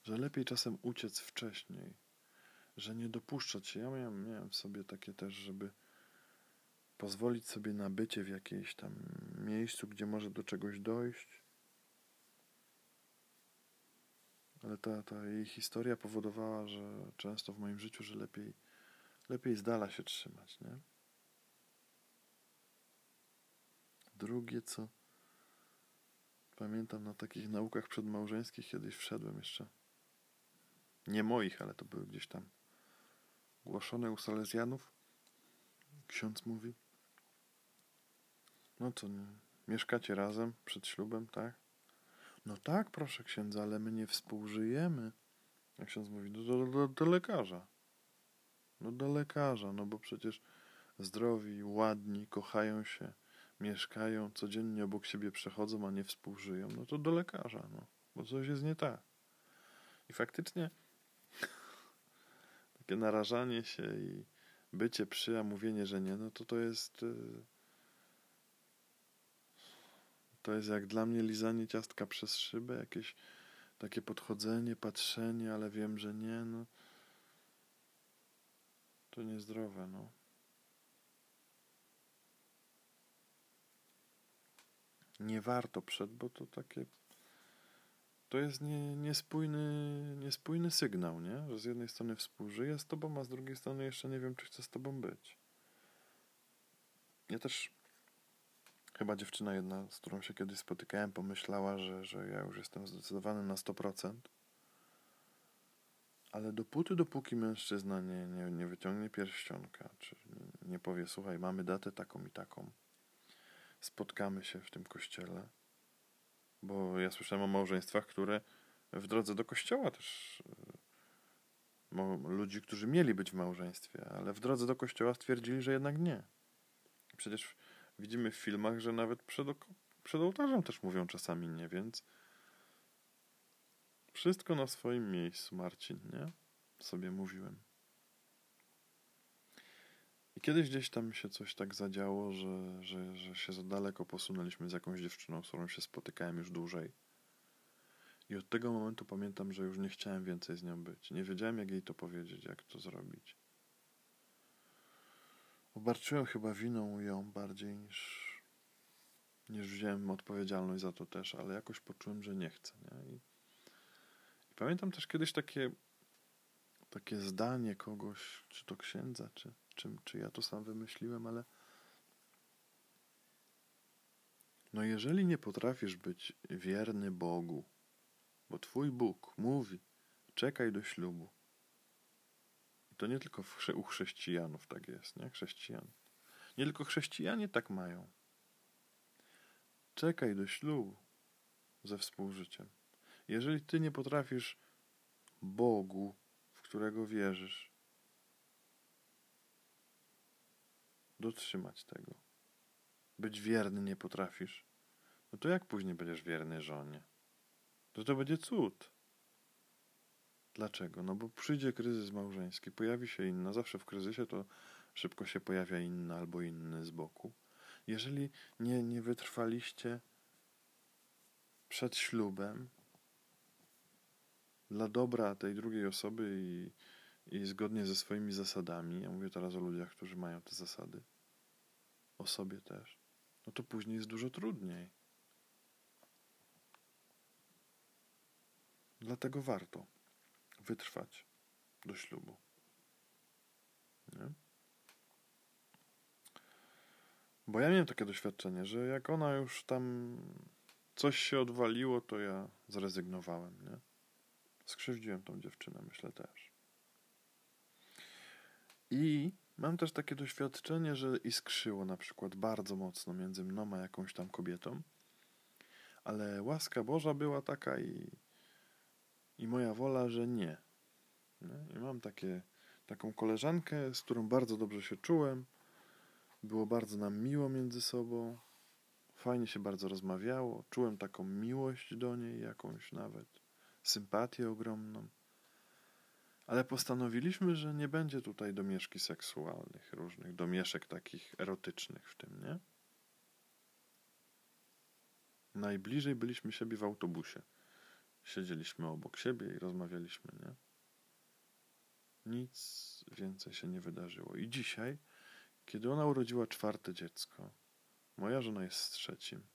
że lepiej czasem uciec wcześniej, że nie dopuszczać się. Ja miałem, miałem w sobie takie też, żeby pozwolić sobie na bycie w jakiejś tam miejscu, gdzie może do czegoś dojść. Ale ta, ta jej historia powodowała, że często w moim życiu, że lepiej, lepiej z dala się trzymać, nie? Drugie, co pamiętam na takich naukach przedmałżeńskich kiedyś wszedłem jeszcze. Nie moich, ale to były gdzieś tam głoszone u Salezjanów. Ksiądz mówi. No to nie. Mieszkacie razem przed ślubem, tak? No tak, proszę księdza, ale my nie współżyjemy. A ksiądz mówi, no do, do, do lekarza. No do lekarza, no bo przecież zdrowi, ładni, kochają się mieszkają, codziennie obok siebie przechodzą, a nie współżyją, no to do lekarza, no, bo coś jest nie tak. I faktycznie takie narażanie się i bycie przy, a mówienie, że nie, no to to jest y, to jest jak dla mnie lizanie ciastka przez szybę, jakieś takie podchodzenie, patrzenie, ale wiem, że nie, no to niezdrowe, no. Nie warto przed, bo to takie to jest nie, niespójny, niespójny sygnał, nie? Że z jednej strony współżyję z tobą, a z drugiej strony jeszcze nie wiem, czy chcę z tobą być. Ja też Chyba dziewczyna jedna, z którą się kiedyś spotykałem, pomyślała, że, że ja już jestem zdecydowany na 100%. Ale dopóty, dopóki mężczyzna nie, nie, nie wyciągnie pierścionka, czy nie, powie, słuchaj, mamy datę taką i taką, spotkamy się w tym kościele, bo ja słyszałem o małżeństwach, które w drodze do kościoła też e, ludzi, którzy mieli być w małżeństwie, ale w drodze do kościoła stwierdzili, że jednak nie. Przecież widzimy w filmach, że nawet przed, przed ołtarzem też mówią czasami nie, więc wszystko na swoim miejscu, Marcin, nie? Sobie mówiłem. I kiedyś gdzieś tam się coś tak zadziało, że, że, że się za daleko posunęliśmy z jakąś dziewczyną, z którą się spotykałem już dłużej. I od tego momentu pamiętam, że już nie chciałem więcej z nią być. Nie wiedziałem, jak jej to powiedzieć, jak to zrobić. Obarczyłem chyba winą ją bardziej niż, niż wziąłem odpowiedzialność za to też, ale jakoś poczułem, że nie chcę. Nie? I, I, pamiętam też kiedyś takie, takie zdanie kogoś, czy to księdza, czy, czy, czy ja to sam wymyśliłem, ale no jeżeli nie potrafisz być wierny Bogu, bo Twój Bóg mówi, czekaj do ślubu, to nie tylko u chrześcijanów tak jest, nie? Chrześcijan. Nie tylko chrześcijanie tak mają. Czekaj do ślubu ze współżyciem. Jeżeli ty nie potrafisz Bogu, którego wierzysz, dotrzymać tego, być wierny nie potrafisz, no to jak później będziesz wierny żonie? To to będzie cud. Dlaczego? No bo przyjdzie kryzys małżeński, pojawi się inna, zawsze w kryzysie to szybko się pojawia inna albo inny z boku. Jeżeli nie, nie wytrwaliście przed ślubem dla dobra tej drugiej osoby i, i zgodnie ze swoimi zasadami, ja mówię teraz o ludziach, którzy mają te zasady, o sobie też, no to później jest dużo trudniej. Dlatego warto wytrwać do ślubu. Nie? Bo ja miałem takie doświadczenie, że jak ona już tam coś się odwaliło, to ja zrezygnowałem, nie? Skrzywdziłem tą dziewczynę, myślę też. I mam też takie doświadczenie, że iskrzyło na przykład bardzo mocno między mną a jakąś tam kobietą, ale łaska Boża była taka i i moja wola, że nie. nie? I mam takie, taką koleżankę, z którą bardzo dobrze się czułem. Było bardzo nam miło między sobą. Fajnie się bardzo rozmawiało. Czułem taką miłość do niej, jakąś nawet sympatię ogromną. Ale postanowiliśmy, że nie będzie tutaj domieszki seksualnych, różnych domieszek takich erotycznych w tym, nie? Najbliżej byliśmy siebie w autobusie. Siedzieliśmy obok siebie i rozmawialiśmy, nie? Nic więcej się nie wydarzyło. I dzisiaj, kiedy ona urodziła czwarte dziecko, moja żona jest z trzecim,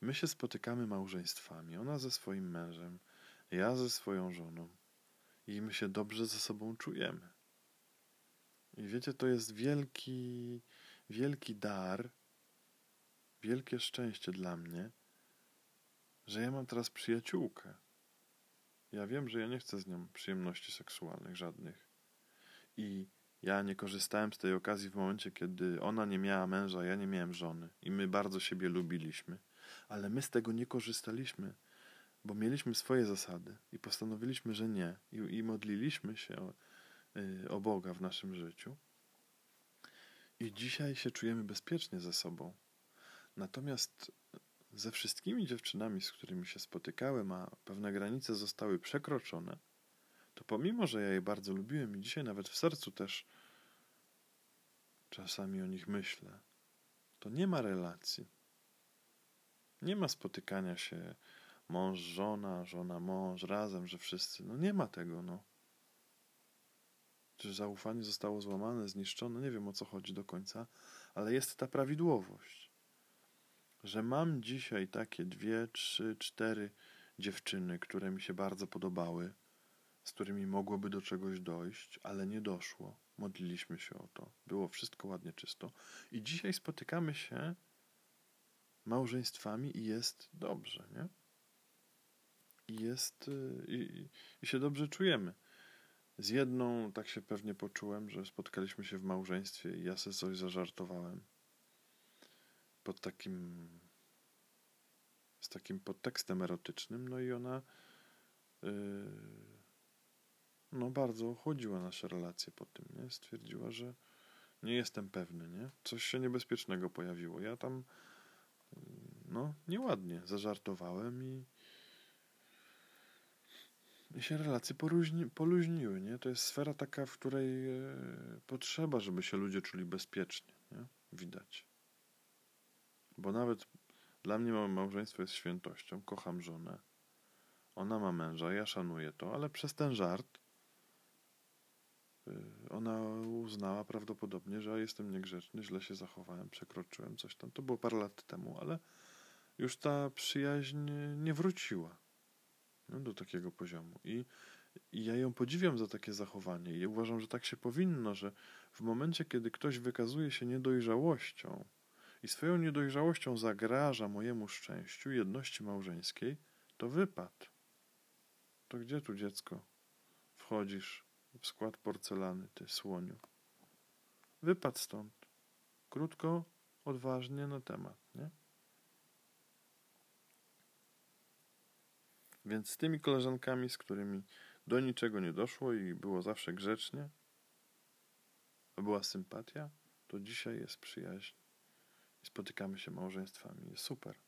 my się spotykamy małżeństwami, ona ze swoim mężem, ja ze swoją żoną i my się dobrze ze sobą czujemy. I wiecie, to jest wielki, wielki dar, wielkie szczęście dla mnie, że ja mam teraz przyjaciółkę. Ja wiem, że ja nie chcę z nią przyjemności seksualnych żadnych. I ja nie korzystałem z tej okazji w momencie, kiedy ona nie miała męża, ja nie miałem żony. I my bardzo siebie lubiliśmy. Ale my z tego nie korzystaliśmy, bo mieliśmy swoje zasady i postanowiliśmy, że nie. I, i modliliśmy się o, y, o Boga w naszym życiu. I dzisiaj się czujemy bezpiecznie ze sobą. Natomiast ze wszystkimi dziewczynami, z którymi się spotykałem, a pewne granice zostały przekroczone, to pomimo, że ja je bardzo lubiłem i dzisiaj nawet w sercu też czasami o nich myślę, to nie ma relacji. Nie ma spotykania się mąż, żona, żona, mąż razem, że wszyscy. No nie ma tego, no. Czy zaufanie zostało złamane, zniszczone? Nie wiem o co chodzi do końca, ale jest ta prawidłowość że mam dzisiaj takie dwie, trzy, cztery dziewczyny, które mi się bardzo podobały, z którymi mogłoby do czegoś dojść, ale nie doszło. Modliliśmy się o to. Było wszystko ładnie czysto. I dzisiaj spotykamy się małżeństwami i jest dobrze, nie? I jest, y, i, i się dobrze czujemy. Z jedną tak się pewnie poczułem, że spotkaliśmy się w małżeństwie i ja sobie coś zażartowałem. Pod takim z takim podtekstem erotycznym, no i ona yy, no bardzo chłodziła nasze relacje po tym, nie? Stwierdziła, że nie jestem pewny, nie? Coś się niebezpiecznego pojawiło. Ja tam no nieładnie zażartowałem i się relacje poróżni, poluźniły, nie? To jest sfera taka, w której e, potrzeba, żeby się ludzie czuli bezpiecznie, nie? Widać. Bo nawet dla mnie małżeństwo jest świętością, kocham żonę. Ona ma męża, ja szanuję to, ale przez ten żart y, ona uznała prawdopodobnie, że jestem niegrzeczny, źle się zachowałem, przekroczyłem coś tam. To było parę lat temu, ale już ta przyjaźń nie wróciła no, do takiego poziomu. I, I ja ją podziwiam za takie zachowanie i uważam, że tak się powinno, że w momencie, kiedy ktoś wykazuje się niedojrzałością, i swoją niedojrzałością zagraża mojemu szczęściu, jedności małżeńskiej, to wypad. To gdzie tu dziecko? Wchodzisz w skład porcelany, ty słoniu. Wypad stąd. Krótko, odważnie na temat, nie? Więc z tymi koleżankami, z którymi do niczego nie doszło i było zawsze grzecznie, a była sympatia, to dzisiaj jest przyjaźń i spotykamy się małżeństwami. Jest super.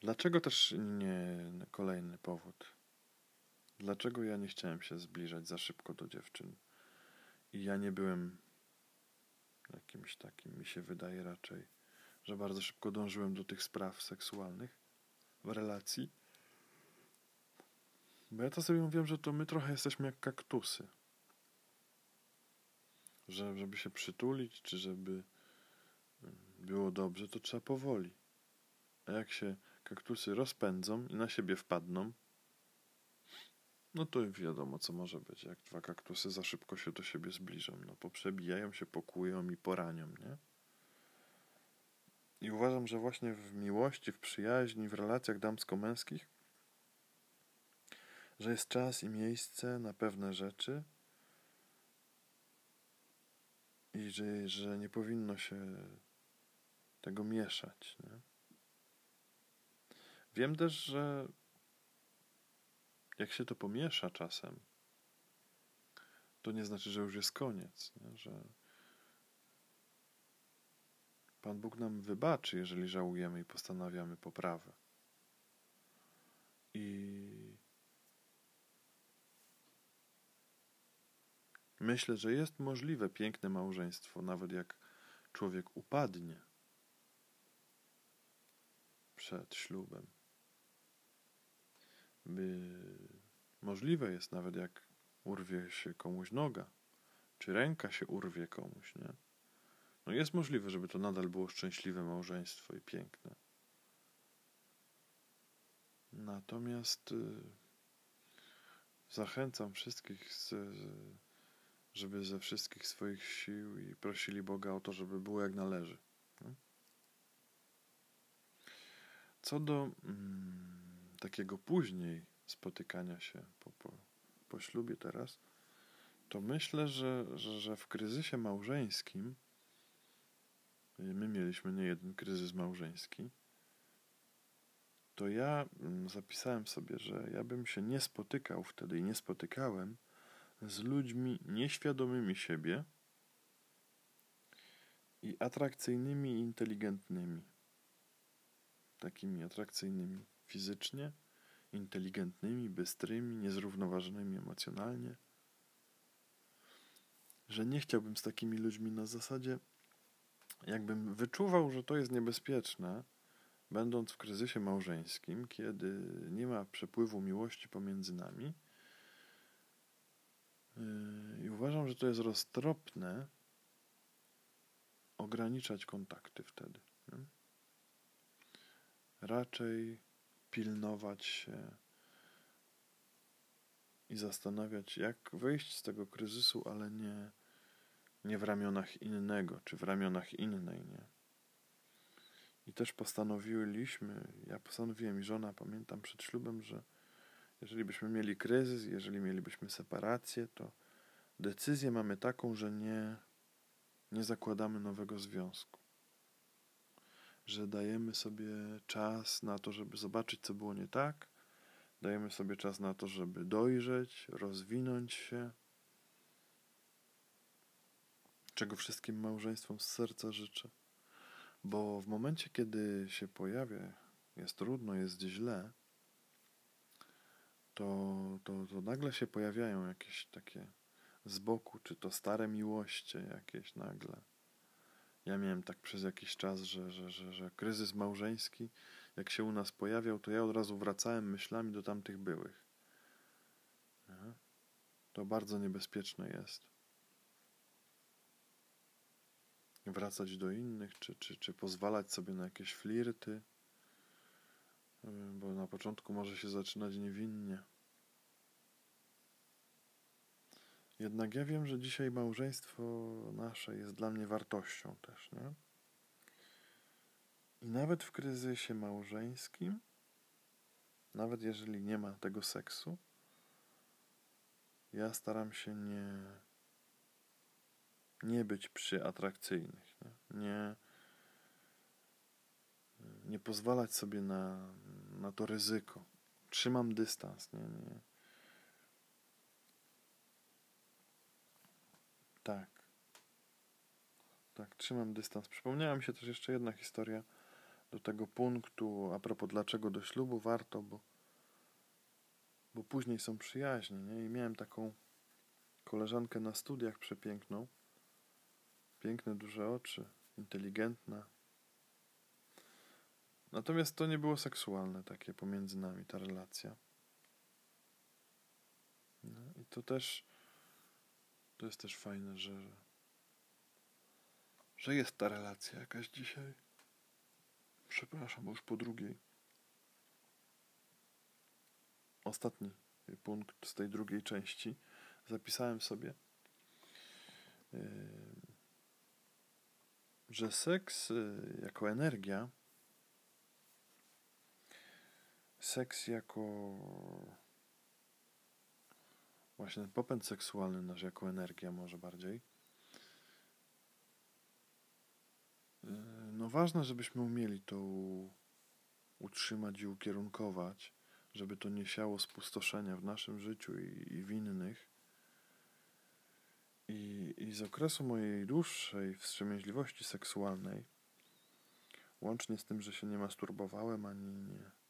Dlaczego też nie kolejny powód? Dlaczego ja nie chciałem się zbliżać za szybko do dziewczyn? I ja nie byłem jakimś takim, mi się wydaje raczej, że bardzo szybko dążyłem do tych spraw seksualnych w relacji. Bo ja to sobie mówiłem, że to my trochę jesteśmy jak kaktusy. Że, żeby się przytulić, czy żeby było dobrze, to trzeba powoli. A jak się kaktusy rozpędzą i na siebie wpadną, no to wiadomo, co może być. Jak dwa kaktusy za szybko się do siebie zbliżą, no poprzebijają się, pokłują i poranią, nie? I uważam, że właśnie w miłości, w przyjaźni, w relacjach damsko-męskich, że jest czas i miejsce na pewne rzeczy i że, że nie powinno się tego mieszać. Nie? Wiem też, że jak się to pomiesza czasem, to nie znaczy, że już jest koniec, nie? że Pan Bóg nam wybaczy, jeżeli żałujemy i postanawiamy poprawę. I myślę, że jest możliwe piękne małżeństwo, nawet jak człowiek upadnie przed ślubem. By możliwe jest nawet jak urwie się komuś noga, czy ręka się urwie komuś, nie? No jest możliwe, żeby to nadal było szczęśliwe małżeństwo i piękne. Natomiast y, zachęcam wszystkich, z, żeby ze wszystkich swoich sił i prosili Boga o to, żeby było jak należy. Co do mm, takiego później spotykania się po, po, po ślubie teraz, to myślę, że, że, że w kryzysie małżeńskim, my mieliśmy nie jeden kryzys małżeński, to ja mm, zapisałem sobie, że ja bym się nie spotykał wtedy i nie spotykałem z ludźmi nieświadomymi siebie i atrakcyjnymi i inteligentnymi takimi atrakcyjnymi fizycznie, inteligentnymi, bystrymi, niezrównoważonymi emocjonalnie, że nie chciałbym z takimi ludźmi na zasadzie, jakbym wyczuwał, że to jest niebezpieczne, będąc w kryzysie małżeńskim, kiedy nie ma przepływu miłości pomiędzy nami. I uważam, że to jest roztropne ograniczać kontakty wtedy. Nie? raczej pilnować się i zastanawiać, jak wyjść z tego kryzysu, ale nie, nie w ramionach innego, czy w ramionach innej, nie. I też postanowiliśmy, ja postanowiłem i żona, pamiętam przed ślubem, że jeżeli byśmy mieli kryzys, jeżeli mielibyśmy separację, to decyzję mamy taką, że nie, nie zakładamy nowego związku. Że dajemy sobie czas na to, żeby zobaczyć, co było nie tak. Dajemy sobie czas na to, żeby dojrzeć, rozwinąć się. Czego wszystkim małżeństwom z serca życzę. Bo w momencie, kiedy się pojawia, jest trudno, jest źle, to, to, to nagle się pojawiają jakieś takie z boku, czy to stare miłości jakieś nagle. Ja miałem tak przez jakiś czas, że, że, że, że kryzys małżeński, jak się u nas pojawiał, to ja od razu wracałem myślami do tamtych byłych. To bardzo niebezpieczne jest. Wracać do innych, czy, czy, czy pozwalać sobie na jakieś flirty, bo na początku może się zaczynać niewinnie. Jednak ja wiem, że dzisiaj małżeństwo nasze jest dla mnie wartością też, nie? I nawet w kryzysie małżeńskim, nawet jeżeli nie ma tego seksu, ja staram się nie, nie być przy atrakcyjnych, nie? nie, nie pozwalać sobie na, na to ryzyko. Trzymam dystans, nie, nie Tak. Tak, trzymam dystans. Przypomniała mi się też jeszcze jedna historia do tego punktu, a propos dlaczego do ślubu warto, bo, bo później są przyjaźnie, nie? I miałem taką koleżankę na studiach przepiękną. Piękne, duże oczy, inteligentna. Natomiast to nie było seksualne takie pomiędzy nami, ta relacja. No, I to też to jest też fajne, że, że jest ta relacja jakaś dzisiaj. Przepraszam, bo już po drugiej. Ostatni punkt z tej drugiej części zapisałem sobie, że seks yy, jako energia, seks jako właśnie ten popęd seksualny nasz jako energia może bardziej. No ważne, żebyśmy umieli to utrzymać i ukierunkować, żeby to nie siało spustoszenia w naszym życiu i, i w innych. I, I z okresu mojej dłuższej wstrzemięźliwości seksualnej, łącznie z tym, że się nie masturbowałem ani nie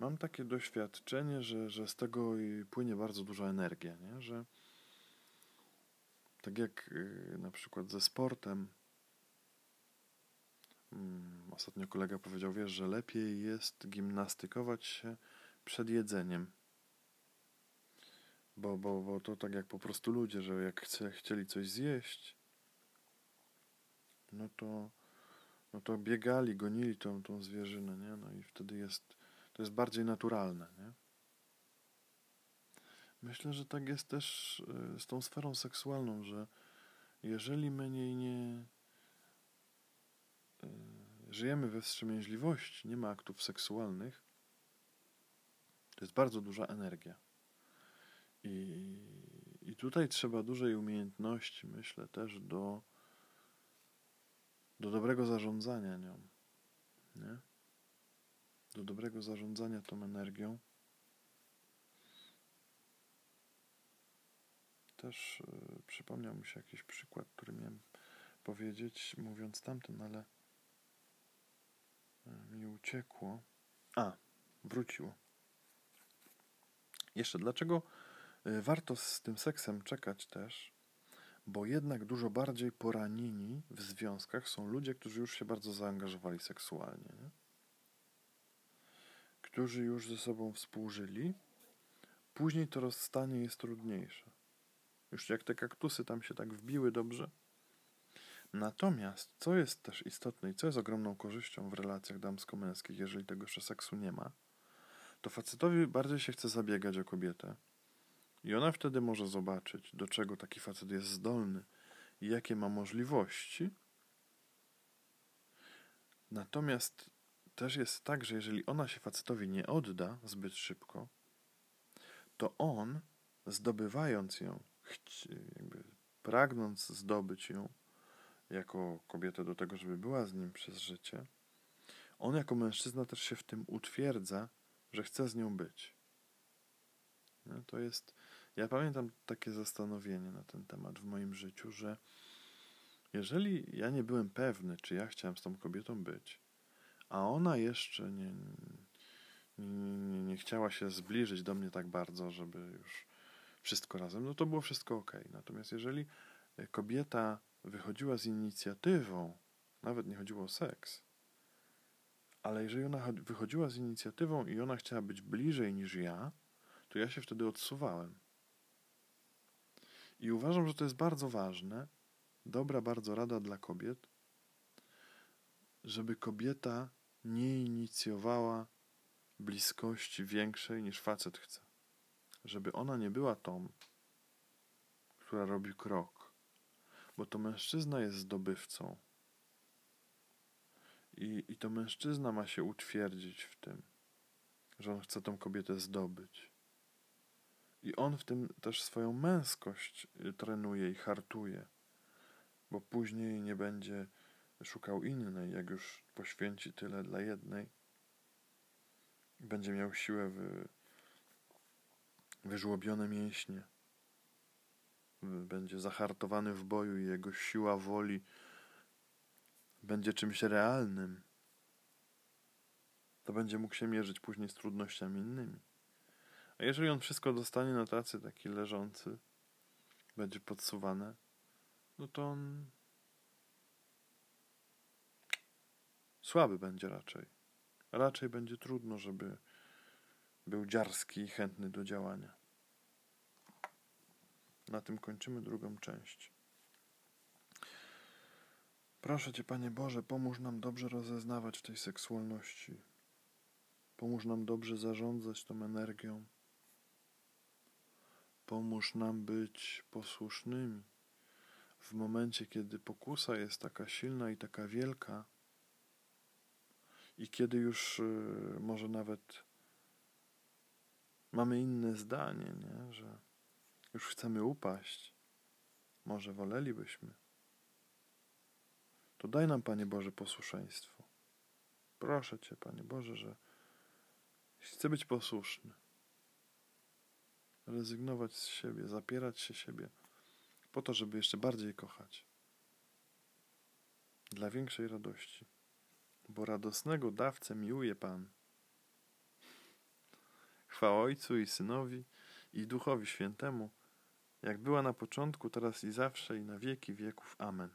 mam takie doświadczenie, że, że z tego płynie bardzo duża energia, nie? że tak jak y, na przykład ze sportem, mm, ostatnio kolega powiedział, wiesz, że lepiej jest gimnastykować się przed jedzeniem. Bo, bo, bo to tak jak po prostu ludzie, że jak chce, chcieli coś zjeść, no to, no to biegali, gonili tą, tą zwierzynę, nie? No i wtedy jest to jest bardziej naturalne. Nie? Myślę, że tak jest też e, z tą sferą seksualną, że jeżeli my nie, nie e, żyjemy we wstrzemięźliwości, nie ma aktów seksualnych, to jest bardzo duża energia. I, i tutaj trzeba dużej umiejętności, myślę, też do, do dobrego zarządzania nią. Nie? Do dobrego zarządzania tą energią. Też y, przypomniał mi się jakiś przykład, który miałem powiedzieć, mówiąc tamten, ale y, mi uciekło. A, wróciło. Jeszcze, dlaczego y, warto z tym seksem czekać też? Bo jednak dużo bardziej poranieni w związkach są ludzie, którzy już się bardzo zaangażowali seksualnie. Nie? Którzy już ze sobą współżyli, później to rozstanie jest trudniejsze. Już jak te kaktusy tam się tak wbiły dobrze. Natomiast, co jest też istotne i co jest ogromną korzyścią w relacjach damsko-męskich, jeżeli tego jeszcze seksu nie ma, to facetowi bardziej się chce zabiegać o kobietę. I ona wtedy może zobaczyć, do czego taki facet jest zdolny i jakie ma możliwości, Natomiast też jest tak, że jeżeli ona się facetowi nie odda zbyt szybko, to on, zdobywając ją, jakby pragnąc zdobyć ją jako kobietę do tego, żeby była z nim przez życie, on jako mężczyzna też się w tym utwierdza, że chce z nią być. No, to jest. Ja pamiętam takie zastanowienie na ten temat w moim życiu, że jeżeli ja nie byłem pewny, czy ja chciałem z tą kobietą być, a ona jeszcze nie, nie, nie, chciała się zbliżyć do mnie tak bardzo, żeby już wszystko razem, no to było wszystko ok. Natomiast jeżeli kobieta wychodziła z inicjatywą, nawet nie chodziło o seks, ale jeżeli ona wychodziła z inicjatywą i ona chciała być bliżej niż ja, to ja się wtedy odsuwałem. I uważam, że to jest bardzo ważne, dobra bardzo rada dla kobiet, żeby kobieta nie inicjowała bliskości większej niż facet chce. Żeby ona nie była tą, która robi krok, bo to mężczyzna jest zdobywcą. I, I to mężczyzna ma się utwierdzić w tym, że on chce tą kobietę zdobyć. I on w tym też swoją męskość y, trenuje i hartuje, bo później nie będzie szukał innej, jak już poświęci tyle dla jednej. Będzie miał siłę wy, wyżłobione mięśnie. Będzie zahartowany w boju i jego siła woli będzie czymś realnym. To będzie mógł się mierzyć później z trudnościami innymi. A jeżeli on wszystko dostanie na tacy taki leżący, będzie podsuwane, no to on słaby będzie raczej. Raczej będzie trudno, żeby był dziarski i chętny do działania. Na tym kończymy drugą część. Proszę Cię, Panie Boże, pomóż nam dobrze rozeznawać w tej seksualności. Pomóż nam dobrze zarządzać tą energią. Pomóż nam być posłusznymi. W momencie, kiedy pokusa jest taka silna i taka wielka, i kiedy już y, może nawet mamy inne zdanie, nie? że już chcemy upaść, może wolelibyśmy, to daj nam, Panie Boże, posłuszeństwo. Proszę Cię, Panie Boże, że chcę być posłuszny rezygnować z siebie, zapierać się siebie, po to, żeby jeszcze bardziej kochać. Dla większej radości, bo radosnego dawcę miłuje Pan. Chwała Ojcu i Synowi i Duchowi Świętemu, jak była na początku, teraz i zawsze i na wieki wieków. Amen.